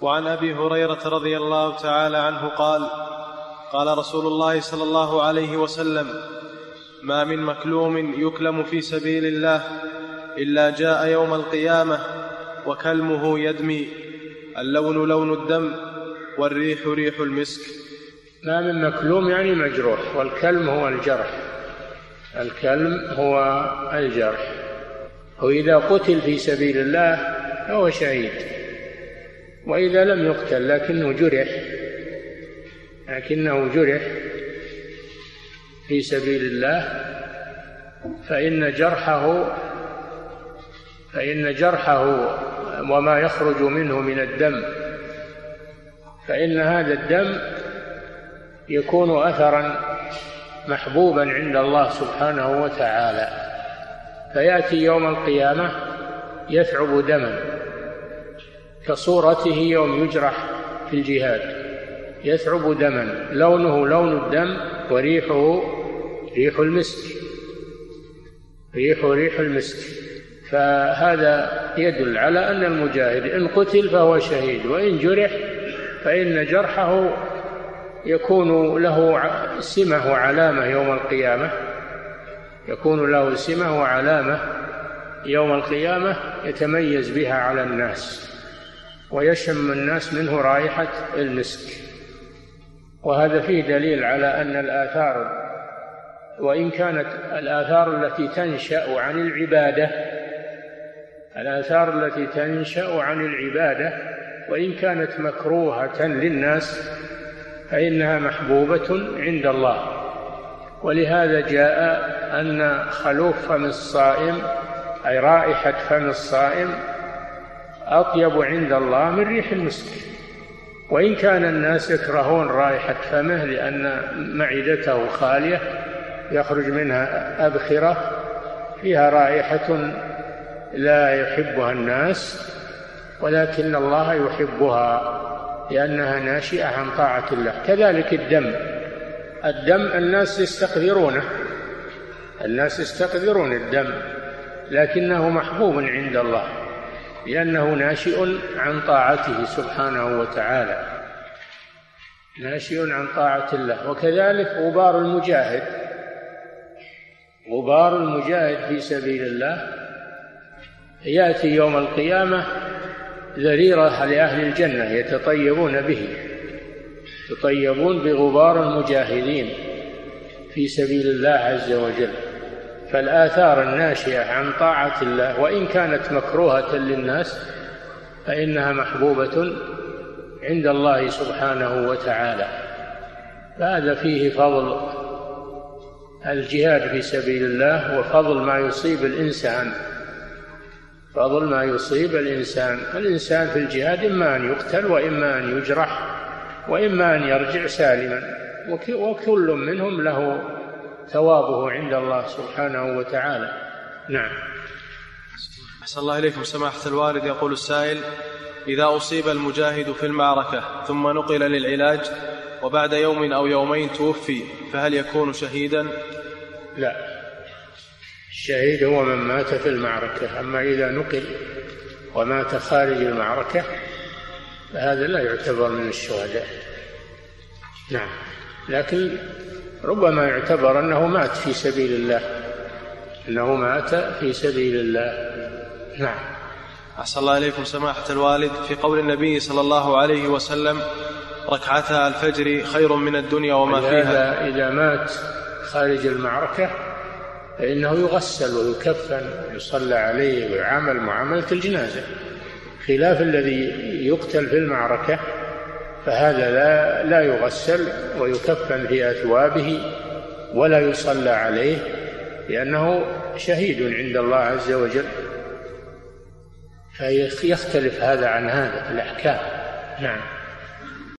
وعن أبي هريرة رضي الله تعالى عنه قال قال رسول الله صلى الله عليه وسلم ما من مكلوم يكلم في سبيل الله إلا جاء يوم القيامة وكلمه يدمي اللون لون الدم والريح ريح المسك. ما من مكلوم يعني مجروح والكلم هو الجرح. الكلم هو الجرح. وإذا قتل في سبيل الله فهو شهيد. وإذا لم يقتل لكنه جرح لكنه جرح في سبيل الله فإن جرحه فإن جرحه وما يخرج منه من الدم فإن هذا الدم يكون أثرا محبوبا عند الله سبحانه وتعالى فيأتي يوم القيامة يثعب دما. كصورته يوم يجرح في الجهاد. يثعب دما. لونه لون الدم وريحه ريح المسك. ريح ريح المسك. فهذا يدل على أن المجاهد إن قتل فهو شهيد وإن جرح فإن جرحه يكون له سمة وعلامة يوم القيامة. يكون له سمة وعلامة يوم القيامة يتميز بها على الناس. ويشم الناس منه رائحة المسك. وهذا فيه دليل على أن الآثار وإن كانت الآثار التي تنشأ عن العبادة الآثار التي تنشأ عن العبادة وإن كانت مكروهة للناس فإنها محبوبة عند الله. ولهذا جاء أن خلوف فم الصائم أي رائحة فم الصائم أطيب عند الله من ريح المسك. وإن كان الناس يكرهون رائحة فمه لأن معدته خالية يخرج منها أبخرة فيها رائحة لا يحبها الناس ولكن الله يحبها لأنها ناشئة عن طاعة الله. كذلك الدم. الدم الناس يستقذرونه. الناس يستقذرون الدم لكنه محبوب عند الله. لأنه ناشئ عن طاعته سبحانه وتعالى. ناشئ عن طاعة الله. وكذلك غبار المجاهد. غبار المجاهد في سبيل الله. يأتي يوم القيامة ذريرة لأهل الجنة يتطيبون به. يطيبون بغبار المجاهدين في سبيل الله عز وجل. فالآثار الناشئة عن طاعة الله وإن كانت مكروهة للناس فإنها محبوبة عند الله سبحانه وتعالى. فهذا فيه فضل الجهاد في سبيل الله وفضل ما يصيب الإنسان. فضل ما يصيب الإنسان. الإنسان في الجهاد إما أن يقتل وإما أن يجرح وإما أن يرجع سالما وكل منهم له ثوابه عند الله سبحانه وتعالى. نعم. أحسن الله إليكم. سماحة الوالد يقول السائل إذا أصيب المجاهد في المعركة ثم نقل للعلاج وبعد يوم أو يومين توفي فهل يكون شهيدا؟ لا. الشهيد هو من مات في المعركة أما إذا نقل ومات خارج المعركة فهذا لا يعتبر من الشهداء. نعم. لكن ربما يعتبر أنه مات في سبيل الله. أنه مات في سبيل الله. نعم. أحسن الله إليكم سماحة الوالد. في قول النبي صلى الله عليه وسلم ركعتا الفجر خير من الدنيا وما فيها. إذا مات خارج المعركة فإنه يغسل ويكفن ويصلى عليه ويعامل معاملة الجنازة. خلاف الذي يقتل في المعركة فهذا لا لا يغسل ويكفن في أثوابه ولا يصلى عليه لأنه شهيد عند الله عز وجل. فيختلف هذا عن هذا في الأحكام. نعم.